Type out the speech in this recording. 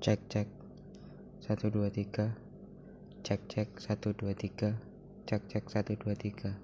cek cek. Satu dua tiga. Cek cek. Satu dua tiga. Cek cek. Satu dua tiga.